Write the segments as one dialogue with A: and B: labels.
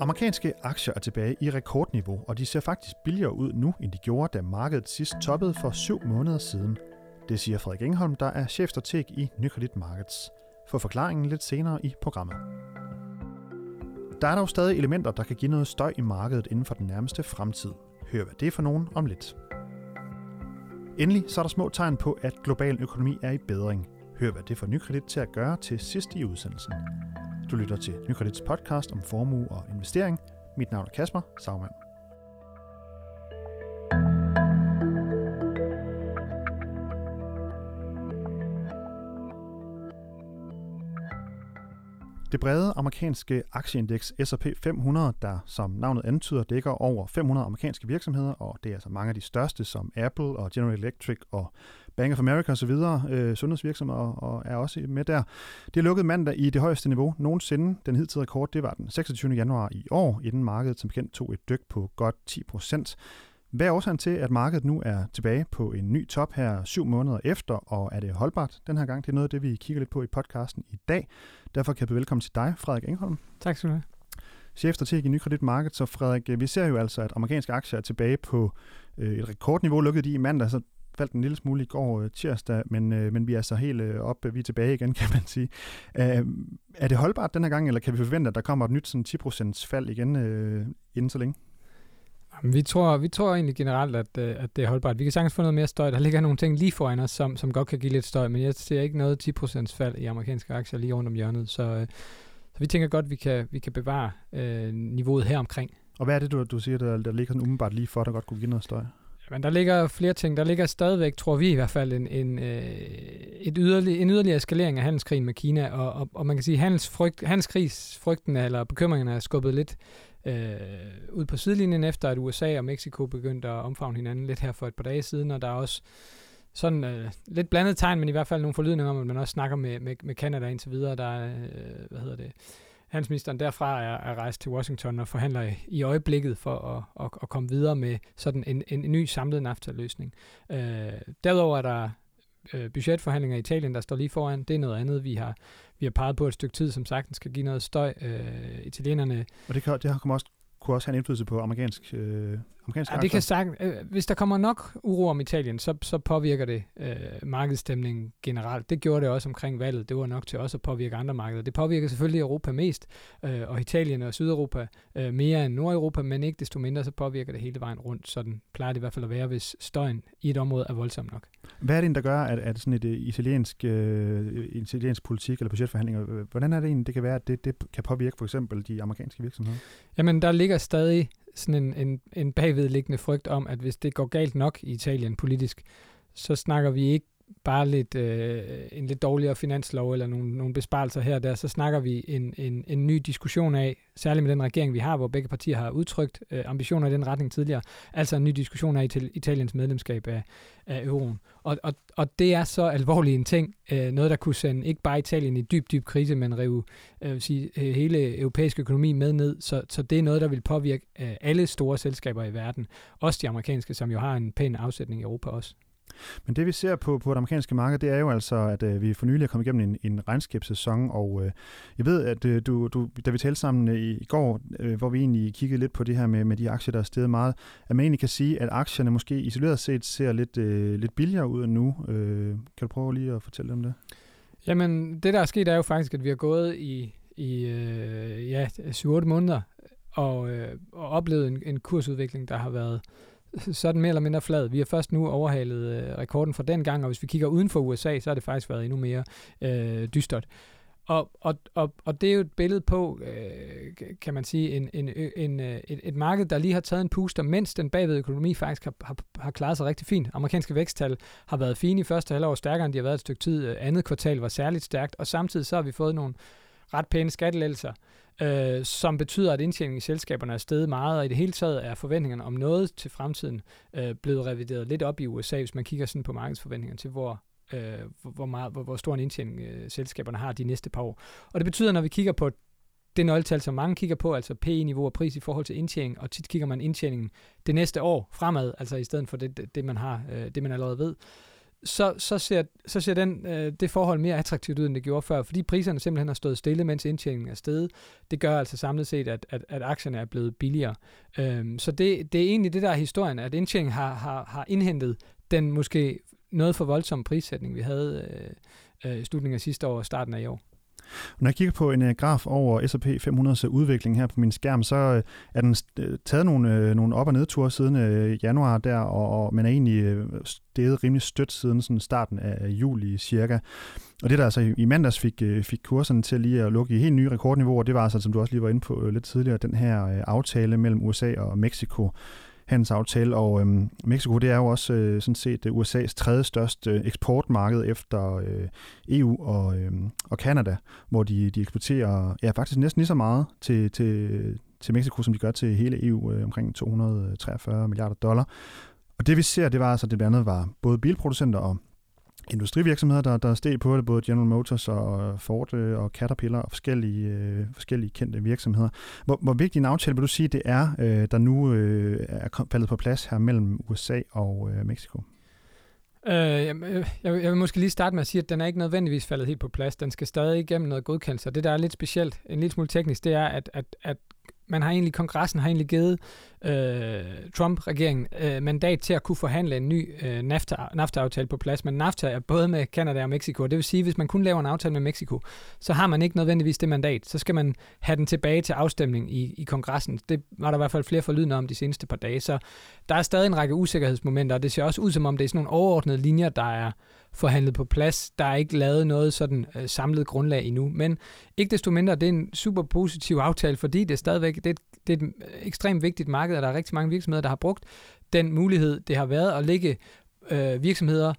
A: Amerikanske aktier er tilbage i rekordniveau, og de ser faktisk billigere ud nu, end de gjorde, da markedet sidst toppede for syv måneder siden. Det siger Frederik Engholm, der er chefstrateg i Nykredit Markets. For forklaringen lidt senere i programmet. Der er dog stadig elementer, der kan give noget støj i markedet inden for den nærmeste fremtid. Hør hvad det er for nogen om lidt. Endelig så er der små tegn på, at global økonomi er i bedring. Hør hvad det får Nykredit til at gøre til sidst i udsendelsen. Du lytter til Nykredits podcast om formue og investering. Mit navn er Kasper Sagmann. Det brede amerikanske aktieindeks S&P 500, der som navnet antyder dækker over 500 amerikanske virksomheder, og det er altså mange af de største som Apple og General Electric og Bank of America osv., øh, sundhedsvirksomheder og er også med der. Det er lukket mandag i det højeste niveau nogensinde. Den hidtidige rekord, det var den 26. januar i år, inden markedet som kendt tog et dyk på godt 10 procent. Hvad er årsagen til, at markedet nu er tilbage på en ny top her syv måneder efter, og er det holdbart den her gang? Det er noget af det, vi kigger lidt på i podcasten i dag. Derfor kan jeg byde velkommen til dig, Frederik Engholm.
B: Tak skal du have.
A: Chefstrateg i Nykredit Market. Så Frederik, vi ser jo altså, at amerikanske aktier er tilbage på øh, et rekordniveau, lukkede de i mandag, så faldt en lille smule i går øh, tirsdag, men, øh, men vi er så helt øh, op, vi er tilbage igen, kan man sige. er det holdbart den her gang, eller kan vi forvente, at der kommer et nyt sådan 10% fald igen inden så længe?
B: Vi tror, vi tror egentlig generelt, at, at det er holdbart. Vi kan sagtens få noget mere støj. Der ligger nogle ting lige foran os, som, som godt kan give lidt støj, men jeg ser ikke noget 10% fald i amerikanske aktier lige rundt om hjørnet. Så, så vi tænker godt, at vi kan, vi kan bevare øh, niveauet her omkring.
A: Og hvad er det, du, du siger, der, der ligger sådan umiddelbart lige for, der godt kunne give noget støj?
B: Men der ligger flere ting. Der ligger stadigvæk, tror vi i hvert fald, en, en, øh, et yderlig, en yderligere eskalering af handelskrigen med Kina, og, og, og man kan sige, at handelskrigsfrygten handelskrigsfrygten eller bekymringerne er skubbet lidt øh, ud på sidelinjen efter, at USA og Mexico begyndte at omfavne hinanden lidt her for et par dage siden, og der er også sådan øh, lidt blandet tegn, men i hvert fald nogle forlydninger om, at man også snakker med, med, med Canada indtil videre. Der er, øh, hvad hedder det, handelsministeren derfra er, er rejst til Washington og forhandler i, i øjeblikket for at, at, at komme videre med sådan en, en, en ny samlet NAFTA-løsning. Øh, derudover er der øh, budgetforhandlinger i Italien, der står lige foran. Det er noget andet, vi har, vi har peget på et stykke tid, som sagtens skal give noget støj. Øh, italienerne...
A: Og det, kan, det har også kunne også have en indflydelse på amerikansk, øh, amerikansk
B: ja, det kan sagt, øh, Hvis der kommer nok uro om Italien, så, så påvirker det øh, markedsstemningen generelt. Det gjorde det også omkring valget. Det var nok til også at påvirke andre markeder. Det påvirker selvfølgelig Europa mest, øh, og Italien og Sydeuropa øh, mere end Nordeuropa, men ikke desto mindre, så påvirker det hele vejen rundt. Sådan plejer det i hvert fald at være, hvis støjen i et område er voldsom nok.
A: Hvad er det, der gør, at, at sådan et øh, italiensk, øh, italiensk politik eller budgetforhandlinger, øh, hvordan er det egentlig, det kan være, at det, det kan påvirke for eksempel de amerikanske virksomheder?
B: Jamen, der ligger stadig sådan en, en, en bagvedliggende frygt om, at hvis det går galt nok i Italien politisk, så snakker vi ikke bare lidt, øh, en lidt dårligere finanslov eller nogle, nogle besparelser her og der, så snakker vi en, en, en ny diskussion af, særligt med den regering, vi har, hvor begge partier har udtrykt øh, ambitioner i den retning tidligere, altså en ny diskussion af Italiens medlemskab af, af euroen. Og, og, og det er så alvorlig en ting, øh, noget der kunne sende ikke bare Italien i dyb, dyb krise, men rive øh, sige, øh, hele europæiske økonomi med ned, så, så det er noget, der vil påvirke øh, alle store selskaber i verden, også de amerikanske, som jo har en pæn afsætning i Europa også.
A: Men det vi ser på, på det amerikanske marked, det er jo altså, at øh, vi for nylig er kommet igennem en, en regnskabssæson, og øh, jeg ved, at øh, du, du, da vi talte sammen øh, i går, øh, hvor vi egentlig kiggede lidt på det her med, med de aktier, der er steget meget, at man egentlig kan sige, at aktierne måske isoleret set ser lidt, øh, lidt billigere ud end nu. Øh, kan du prøve lige at fortælle om det?
B: Jamen, det der er sket er jo faktisk, at vi har gået i, i øh, ja, 7-8 måneder og, øh, og oplevet en, en kursudvikling, der har været er den mere eller mindre flad. Vi har først nu overhalet øh, rekorden fra den gang, og hvis vi kigger uden for USA, så har det faktisk været endnu mere øh, dystert. Og, og, og, og det er jo et billede på, øh, kan man sige, en, en, en, øh, et, et marked, der lige har taget en puster, mens den bagved økonomi faktisk har, har, har klaret sig rigtig fint. Amerikanske væksttal har været fine i første halvår, stærkere end de har været et stykke tid. Andet kvartal var særligt stærkt, og samtidig så har vi fået nogle ret pæne skattelettelser, øh, som betyder, at indtjeningen i selskaberne er steget meget, og i det hele taget er forventningerne om noget til fremtiden øh, blevet revideret lidt op i USA, hvis man kigger sådan på markedsforventningerne til, hvor øh, hvor, meget, hvor, hvor stor en indtjening øh, selskaberne har de næste par år. Og det betyder, når vi kigger på det nøgletal, som mange kigger på, altså PE-niveau og pris i forhold til indtjening, og tit kigger man indtjeningen det næste år fremad, altså i stedet for det, det, det man har, øh, det man allerede ved, så, så, ser, så ser den, øh, det forhold mere attraktivt ud, end det gjorde før, fordi priserne simpelthen har stået stille, mens indtjeningen er steget. Det gør altså samlet set, at, at, at aktierne er blevet billigere. Øhm, så det, det er egentlig det, der er historien, at indtjeningen har, har, har indhentet den måske noget for voldsomme prissætning, vi havde øh, øh, i slutningen af sidste år og starten af i år.
A: Når jeg kigger på en øh, graf over S&P 500's øh, udvikling her på min skærm, så øh, er den taget nogle, nogle op- og nedture siden januar der, og, og man er egentlig steget rimelig stødt siden sådan starten af juli cirka. Og det der altså i mandags fik, fik kurserne til lige at lukke i helt nye rekordniveauer, det var altså, som du også lige var inde på lidt tidligere, den her aftale mellem USA og Mexico, handelsaftale, og øhm, Mexico det er jo også øh, sådan set øh, USA's tredje største øh, eksportmarked efter øh, EU og, øh, og Canada, hvor de, de eksporterer ja, faktisk næsten lige så meget til, til, til Mexico, som de gør til hele EU, øh, omkring 243 milliarder dollar. Og det vi ser, det var altså, det blandt andet var både bilproducenter og industrivirksomheder, der, der steg på det, både General Motors og øh, Ford øh, og Caterpillar og forskellige, øh, forskellige kendte virksomheder. Hvor, hvor vigtig en aftale vil du sige, det er, øh, der nu øh, er faldet på plads her mellem USA og øh, Mexico?
B: Øh, jeg, øh, jeg, jeg vil måske lige starte med at sige, at den er ikke nødvendigvis faldet helt på plads. Den skal stadig igennem noget godkendelse. Det, der er lidt specielt, en lille smule teknisk, det er, at, at, at man har egentlig, kongressen har egentlig givet øh, Trump-regeringen øh, mandat til at kunne forhandle en ny øh, NAFTA, NAFTA-aftale på plads. Men NAFTA er både med Canada og Mexico. Det vil sige, hvis man kun laver en aftale med Mexico, så har man ikke nødvendigvis det mandat. Så skal man have den tilbage til afstemning i, i kongressen. Det var der i hvert fald flere forlydende om de seneste par dage. Så der er stadig en række usikkerhedsmomenter, og det ser også ud som om, det er sådan nogle overordnede linjer, der er forhandlet på plads. Der er ikke lavet noget sådan øh, samlet grundlag endnu, men ikke desto mindre, det er en super positiv aftale, fordi det er stadigvæk det er et, det er et øh, ekstremt vigtigt marked, og der er rigtig mange virksomheder, der har brugt den mulighed, det har været at lægge øh, virksomheder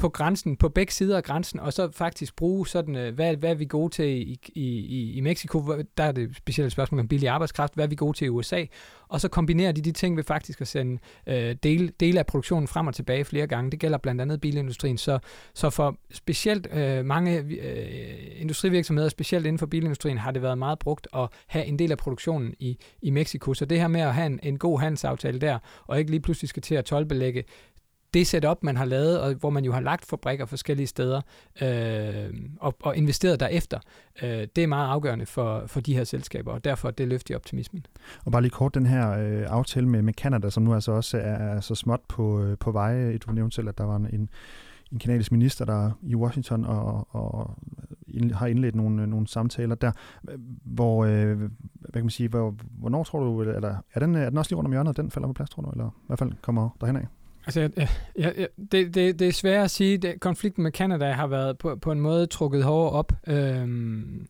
B: på grænsen, på begge sider af grænsen, og så faktisk bruge sådan, øh, hvad, hvad er vi gode til i, i, i Mexico, der er det specielle spørgsmål om billig arbejdskraft, hvad er vi gode til i USA, og så kombinerer de de ting ved faktisk at sende øh, dele, dele af produktionen frem og tilbage flere gange. Det gælder blandt andet bilindustrien, så, så for specielt øh, mange øh, industrivirksomheder, specielt inden for bilindustrien, har det været meget brugt at have en del af produktionen i, i Mexico, så det her med at have en, en god handelsaftale der, og ikke lige pludselig skal til at tolbelægge det setup, man har lavet, og hvor man jo har lagt fabrikker forskellige steder øh, og, og investeret derefter, øh, det er meget afgørende for, for de her selskaber, og derfor det løfter optimismen.
A: Og bare lige kort, den her øh, aftale med, med Canada, som nu altså også er, er så småt på, øh, på vej. Du nævnte selv, at der var en, en kanadisk minister, der i Washington og, og ind, har indledt nogle, øh, nogle samtaler der, hvor, øh, hvad kan man sige, hvor, hvornår tror du, eller er den, er den også lige rundt om hjørnet, den falder på plads, tror du, eller i hvert fald kommer derhen af?
B: Altså, jeg, jeg, det, det, det er svært at sige. Det, konflikten med Canada har været på, på en måde trukket hårdere op. Øhm,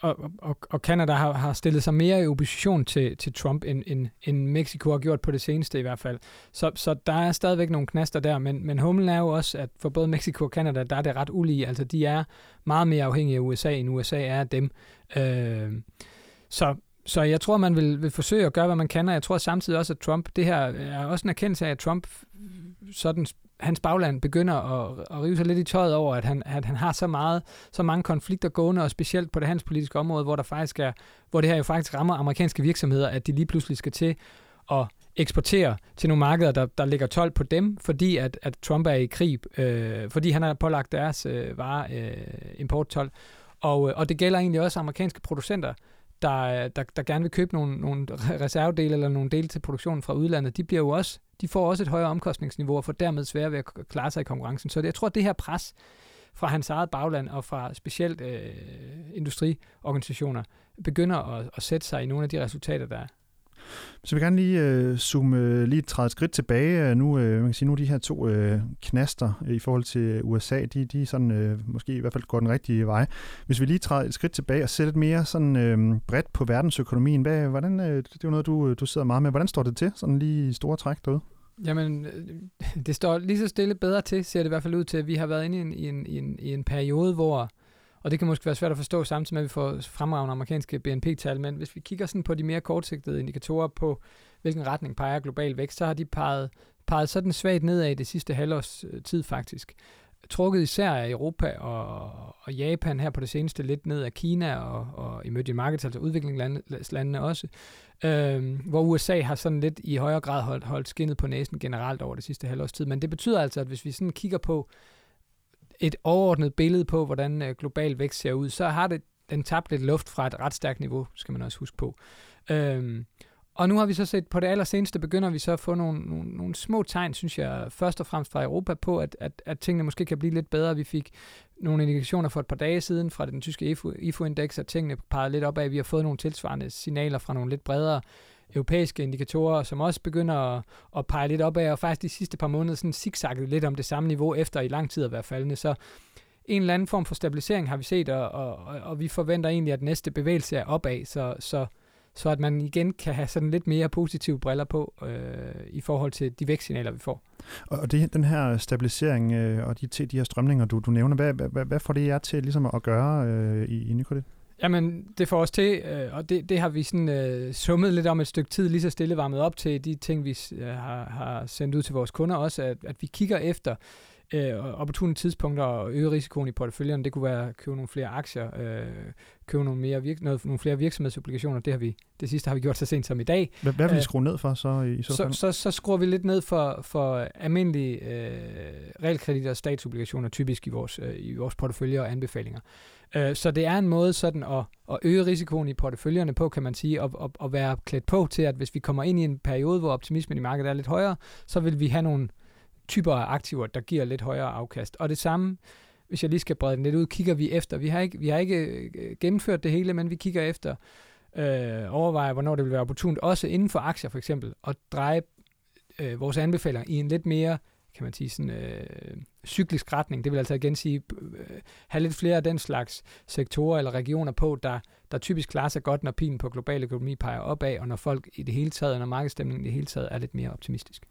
B: og, og, og Canada har, har stillet sig mere i opposition til, til Trump, end, end, end Mexico har gjort på det seneste i hvert fald. Så, så der er stadigvæk nogle knaster der, men, men humlen er jo også, at for både Mexico og Canada, der er det ret ulige. Altså, de er meget mere afhængige af USA, end USA er af dem. Øh, så, så jeg tror, man vil, vil forsøge at gøre, hvad man kan, og jeg tror samtidig også, at Trump, det her er også en erkendelse af, at Trump sådan hans bagland begynder at, at rive sig lidt i tøjet over, at han, at han har så meget, så mange konflikter gående, og specielt på det hans politiske område, hvor der faktisk er, hvor det her jo faktisk rammer amerikanske virksomheder, at de lige pludselig skal til at eksportere til nogle markeder, der, der ligger 12 på dem, fordi at, at Trump er i krig, øh, fordi han har pålagt deres øh, vare øh, importtol. Og, øh, og det gælder egentlig også amerikanske producenter, der, der, der gerne vil købe nogle, nogle reservedele eller nogle dele til produktionen fra udlandet, de bliver jo også, de får også et højere omkostningsniveau og får dermed svære ved at klare sig i konkurrencen. Så jeg tror, at det her pres fra hans eget bagland og fra specielt øh, industriorganisationer begynder at, at sætte sig i nogle af de resultater, der er.
A: Så vi vil gerne lige øh, zoome øh, lige træde et skridt tilbage. Øh, nu, øh, man kan sige, nu de her to øh, knaster øh, i forhold til USA, de, de sådan, øh, måske i hvert fald går den rigtige vej. Hvis vi lige træder et skridt tilbage og sætter lidt mere sådan, øh, bredt på verdensøkonomien, hvad, hvordan, øh, det er jo noget, du, øh, du sidder meget med. Hvordan står det til, sådan lige i store træk derude?
B: Jamen, øh, det står lige så stille bedre til, ser det i hvert fald ud til. Vi har været inde i en, i en, i en, i en periode, hvor og det kan måske være svært at forstå samtidig med, at vi får fremragende amerikanske BNP-tal, men hvis vi kigger sådan på de mere kortsigtede indikatorer på, hvilken retning peger global vækst, så har de peget, peget sådan svagt nedad i det sidste halvårs øh, tid faktisk. Trukket især af Europa og, og Japan her på det seneste, lidt ned af Kina og, og emerging markets, altså udviklingslandene også, øh, hvor USA har sådan lidt i højere grad holdt, holdt skinnet på næsen generelt over det sidste halvårs tid. Men det betyder altså, at hvis vi sådan kigger på, et overordnet billede på, hvordan øh, global vækst ser ud, så har det den tabt lidt luft fra et ret stærkt niveau, skal man også huske på. Øhm, og nu har vi så set, på det allerseneste begynder vi så at få nogle, nogle, nogle små tegn, synes jeg, først og fremmest fra Europa på, at, at, at tingene måske kan blive lidt bedre. Vi fik nogle indikationer for et par dage siden fra den tyske IFO-indeks, at tingene pegede lidt op af, at vi har fået nogle tilsvarende signaler fra nogle lidt bredere europæiske indikatorer, som også begynder at, at pege lidt opad, og faktisk de sidste par måneder sådan zigzagget lidt om det samme niveau, efter i lang tid at være faldende. Så en eller anden form for stabilisering har vi set, og, og, og vi forventer egentlig, at næste bevægelse er opad, så, så, så at man igen kan have sådan lidt mere positive briller på øh, i forhold til de vækstsignaler, vi får.
A: Og det, den her stabilisering øh, og de, de her strømninger, du, du nævner, hvad, hvad, hvad får det jer til ligesom at gøre øh, i, i Nykredit?
B: Jamen, det får os til, øh, og det, det har vi sådan øh, summet lidt om et stykke tid, lige så stille varmet op til de ting, vi øh, har, har sendt ud til vores kunder også, at, at vi kigger efter øh, opportune tidspunkter og øge risikoen i porteføljen. Det kunne være at købe nogle flere aktier, øh, købe nogle, mere virk- noget, nogle flere virksomhedsobligationer. Det har vi det sidste har vi gjort så sent som i dag.
A: Hvad, hvad vil I skrue ned for så i så?
B: Så, så, så skruer vi lidt ned for, for almindelige øh, realkredit og statsobligationer, typisk i vores, øh, i vores portefølje og anbefalinger. Øh, så det er en måde sådan at, at øge risikoen i porteføljerne på, kan man sige, og, og, og være klædt på til, at hvis vi kommer ind i en periode, hvor optimismen i markedet er lidt højere, så vil vi have nogle typer af aktiver, der giver lidt højere afkast. Og det samme, hvis jeg lige skal brede den lidt ud, kigger vi efter. Vi har ikke, vi har ikke øh, gennemført det hele, men vi kigger efter, øh, overvejer, hvornår det vil være opportunt, også inden for aktier for eksempel, at dreje øh, vores anbefalinger i en lidt mere kan man sige, sådan, øh, cyklisk retning. Det vil altså igen sige, øh, have lidt flere af den slags sektorer eller regioner på, der, der typisk klarer sig godt, når pilen på global økonomi peger opad, og når folk i det hele taget, når markedsstemningen i det hele taget er lidt mere optimistisk.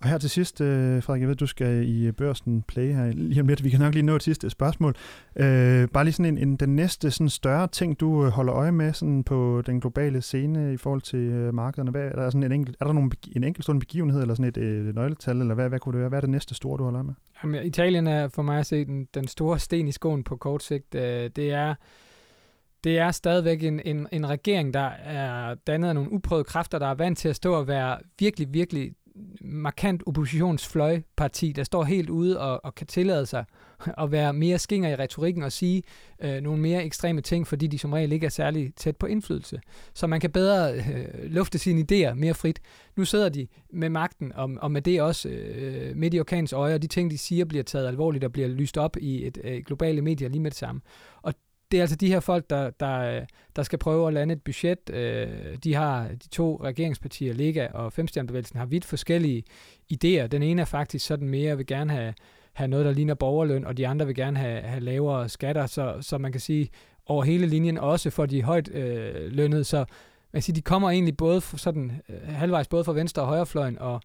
A: Og her til sidst, øh, Frederik, jeg ved, du skal i børsen play her lige om lidt. Vi kan nok lige nå et sidste spørgsmål. Øh, bare lige sådan en, en, den næste sådan større ting, du øh, holder øje med sådan på den globale scene i forhold til øh, markederne. Hvad, er, der sådan en enkelt, er der nogen, en enkeltstående begivenhed, eller sådan et øh, nøgletal, eller hvad, hvad kunne det være? Hvad er det næste store, du holder øje med?
B: Jamen, Italien er for mig at se den, den store sten i skoen på kort sigt. Øh, det er det er stadigvæk en, en, en regering, der er dannet af nogle uprøvede kræfter, der er vant til at stå og være virkelig, virkelig markant oppositionsfløjparti, der står helt ude og, og kan tillade sig at være mere skinger i retorikken og sige øh, nogle mere ekstreme ting, fordi de som regel ikke er særlig tæt på indflydelse. Så man kan bedre øh, lufte sine idéer mere frit. Nu sidder de med magten, og, og med det også øh, midt i orkanens øje, og de ting, de siger, bliver taget alvorligt og bliver lyst op i et øh, globale medier lige med det samme. Og det er altså de her folk, der, der, der skal prøve at lande et budget. Øh, de har de to regeringspartier, Lega og Femstjernebevægelsen, har vidt forskellige idéer. Den ene er faktisk sådan mere, vil gerne have, have noget, der ligner borgerløn, og de andre vil gerne have, have lavere skatter, så, så man kan sige over hele linjen, også for de højt øh, lønnede. Så man kan sige, de kommer egentlig både for, sådan, øh, halvvejs både fra venstre og højrefløjen, og,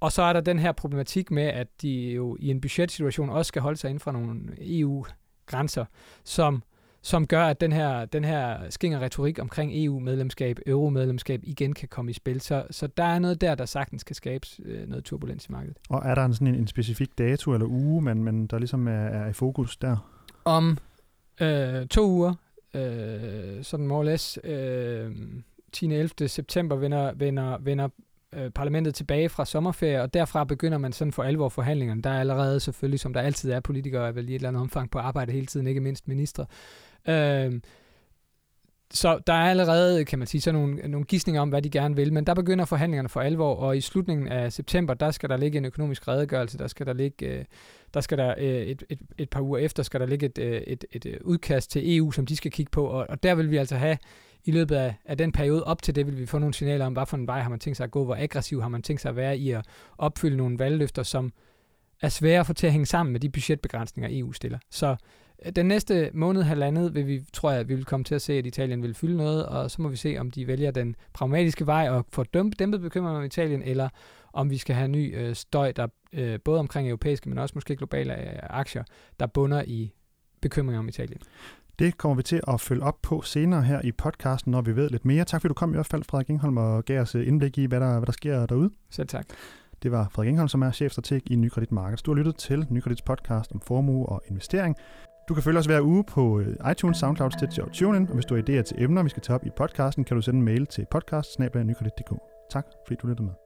B: og så er der den her problematik med, at de jo i en budgetsituation også skal holde sig inden for nogle EU-grænser, som som gør, at den her, den her skinger retorik omkring EU-medlemskab, euro-medlemskab igen kan komme i spil. Så, så der er noget der, der sagtens kan skabes øh, noget turbulens i markedet.
A: Og er der en, sådan en, en specifik dato eller uge, man, man der ligesom er, er i fokus der?
B: Om øh, to uger, øh, sådan more or less, øh, 10. 11. september vender, vender, vender øh, parlamentet tilbage fra sommerferie, og derfra begynder man sådan for alvor forhandlingerne. Der er allerede selvfølgelig, som der altid er politikere, er vel i et eller andet omfang på arbejde hele tiden, ikke mindst ministre. Øh, så der er allerede, kan man sige, sådan nogle, nogle gissninger om, hvad de gerne vil, men der begynder forhandlingerne for alvor, og i slutningen af september, der skal der ligge en økonomisk redegørelse, der skal der ligge, øh, der skal der øh, et, et, et par uger efter, skal der ligge et, øh, et, et, et udkast til EU, som de skal kigge på, og, og der vil vi altså have, i løbet af, af den periode op til det, vil vi få nogle signaler om, hvad for en vej har man tænkt sig at gå, hvor aggressiv har man tænkt sig at være i at opfylde nogle valgløfter, som er svære at få til at hænge sammen med de budgetbegrænsninger, EU stiller. Så den næste måned, halvandet, vil vi, tror jeg, vi vil komme til at se, at Italien vil fylde noget, og så må vi se, om de vælger den pragmatiske vej og får dæmpet bekymringer om Italien, eller om vi skal have ny øh, støj, der øh, både omkring europæiske, men også måske globale øh, aktier, der bunder i bekymringer om Italien.
A: Det kommer vi til at følge op på senere her i podcasten, når vi ved lidt mere. Tak fordi du kom i hvert fald, Frederik Ingholm, og gav os indblik i, hvad der, hvad der sker derude.
B: Selv tak.
A: Det var Frederik Ingholm, som er chefstrateg i Nykredit Markets. Du har lyttet til Nykredits podcast om formue og investering. Du kan følge os hver uge på øh, iTunes, SoundCloud, Stitcher og TuneIn, og hvis du har idéer til emner, vi skal tage op i podcasten, kan du sende en mail til podcast Tak fordi du lyttede med.